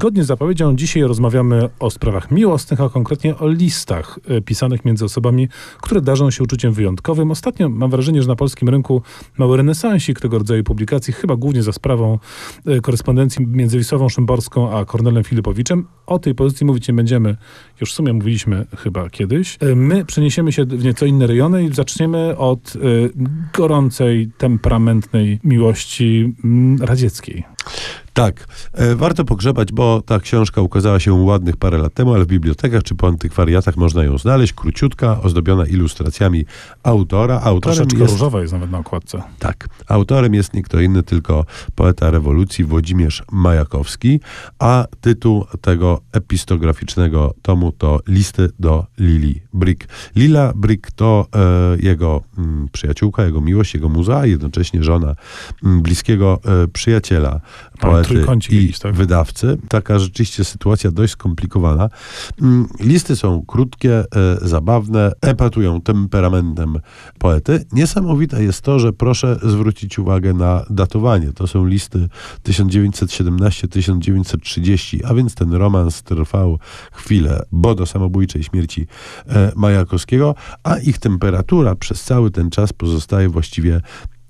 Zgodnie z zapowiedzią dzisiaj rozmawiamy o sprawach miłosnych, a konkretnie o listach e, pisanych między osobami, które darzą się uczuciem wyjątkowym. Ostatnio mam wrażenie, że na polskim rynku mały renesansik tego rodzaju publikacji, chyba głównie za sprawą e, korespondencji między Wisławą Szymborską a Kornelem Filipowiczem. O tej pozycji mówić nie będziemy, już w sumie mówiliśmy chyba kiedyś. E, My przeniesiemy się w nieco inne rejony i zaczniemy od gorącej, temperamentnej miłości radzieckiej. Tak, e, warto pogrzebać, bo ta książka ukazała się ładnych parę lat temu, ale w bibliotekach czy po antykwariatach można ją znaleźć. Króciutka, ozdobiona ilustracjami autora. Autorem Troszeczkę jest, różowa jest nawet na okładce. tak, autorem jest nie kto inny, tylko poeta rewolucji Włodzimierz Majakowski, a tytuł tego epistograficznego tomu to Listy do Lili Brick. Lila Brick to e, jego mm, przyjaciółka, jego miłość, jego muza, a jednocześnie żona mm, bliskiego e, przyjaciela poety i jakiś, tak? wydawcy. Taka rzeczywiście sytuacja dość skomplikowana. Mm, Listy są krótkie, e, zabawne, epatują temperamentem poety. Niesamowite jest to, że proszę zwrócić uwagę na datowanie. To są listy 1917-1930, a więc ten romans trwał chwilę, bo do samobójczej śmierci e, Majakowskiego, a ich temperatura przez cały ten czas pozostaje właściwie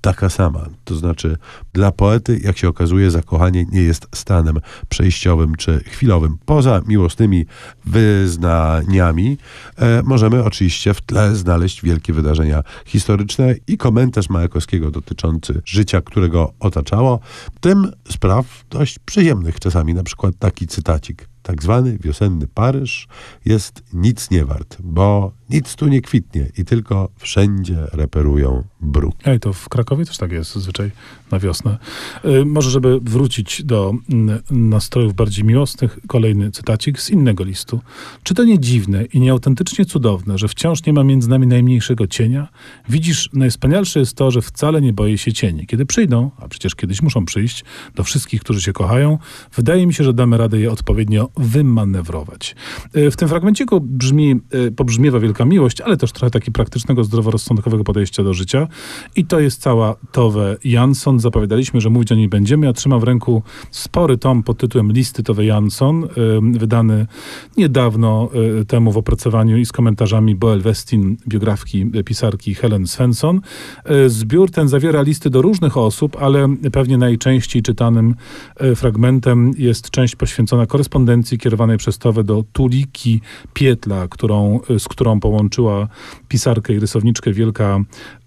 taka sama. To znaczy, dla poety, jak się okazuje, zakochanie nie jest stanem przejściowym czy chwilowym. Poza miłosnymi wyznaniami e, możemy oczywiście w tle znaleźć wielkie wydarzenia historyczne i komentarz Majakowskiego dotyczący życia, którego otaczało, tym spraw dość przyjemnych czasami, na przykład taki cytacik. Tak zwany wiosenny Paryż jest nic nie wart, bo nic tu nie kwitnie i tylko wszędzie reperują bruk. Ej, to w Krakowie też tak jest zazwyczaj na wiosnę. Y, może, żeby wrócić do mm, nastrojów bardziej miłosnych, kolejny cytacik z innego listu. Czy to nie dziwne i nieautentycznie cudowne, że wciąż nie ma między nami najmniejszego cienia? Widzisz, najwspanialsze jest to, że wcale nie boję się cieni. Kiedy przyjdą, a przecież kiedyś muszą przyjść, do wszystkich, którzy się kochają, wydaje mi się, że damy radę je odpowiednio wymanewrować. Y, W tym fragmenciku brzmi, y, pobrzmiewa wielka miłość, ale też trochę taki praktycznego, zdroworozsądkowego podejścia do życia. I to jest cała Tove Jansson. Zapowiadaliśmy, że mówić o niej będziemy. Ja trzymam w ręku spory tom pod tytułem Listy Tove Jansson, y, wydany niedawno temu w opracowaniu i z komentarzami Boel Westin, biografki pisarki Helen Svensson. Zbiór ten zawiera listy do różnych osób, ale pewnie najczęściej czytanym fragmentem jest część poświęcona korespondencji kierowanej przez Tove do Tuliki Pietla, którą, y, z którą połączyła pisarkę i rysowniczkę wielka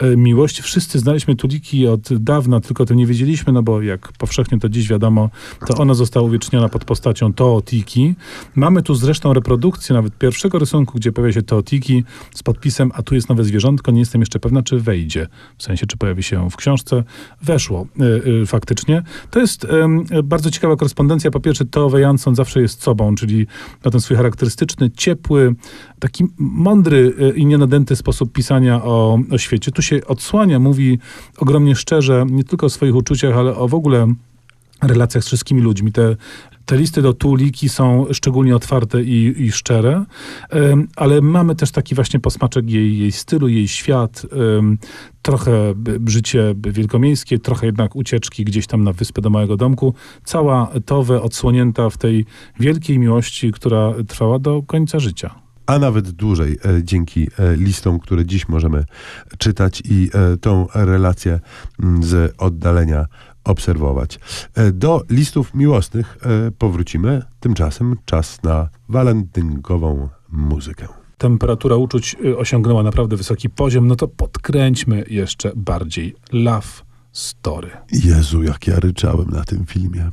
y, miłość. Wszyscy znaliśmy Tuliki od dawna, tylko o tym nie wiedzieliśmy, no bo jak powszechnie to dziś wiadomo, to ona została uwieczniona pod postacią Tootiki. Mamy tu zresztą reprodukcję nawet pierwszego rysunku, gdzie pojawia się Tootiki z podpisem, a tu jest nowe zwierzątko, nie jestem jeszcze pewna, czy wejdzie. W sensie, czy pojawi się w książce. Weszło y, y, faktycznie. To jest ym, bardzo ciekawa korespondencja. Po pierwsze, Tove Jansson zawsze jest sobą, czyli na ten swój charakterystyczny, ciepły, taki mądry y, i nienadęty sposób pisania o, o świecie. Tu się odsłania, mówi ogromnie szczerze, nie tylko o swoich uczuciach, ale o w ogóle relacjach z wszystkimi ludźmi. Te, te listy do Tuliki są szczególnie otwarte i, i szczere, Em, ale mamy też taki właśnie posmaczek jej, jej stylu, jej świat, em, trochę życie wielkomiejskie, trochę jednak ucieczki gdzieś tam na wyspę do małego domku. Cała Towe odsłonięta w tej wielkiej miłości, która trwała do końca życia. a nawet dłużej e, dzięki e, listom, które dziś możemy czytać i e, tą relację z oddalenia obserwować. E, Do listów miłosnych e, powrócimy. Tymczasem czas na walentynkową muzykę. Temperatura uczuć y, osiągnęła naprawdę wysoki poziom, no to podkręćmy jeszcze bardziej Love Story. Jezu, jak ja ryczałem na tym filmie.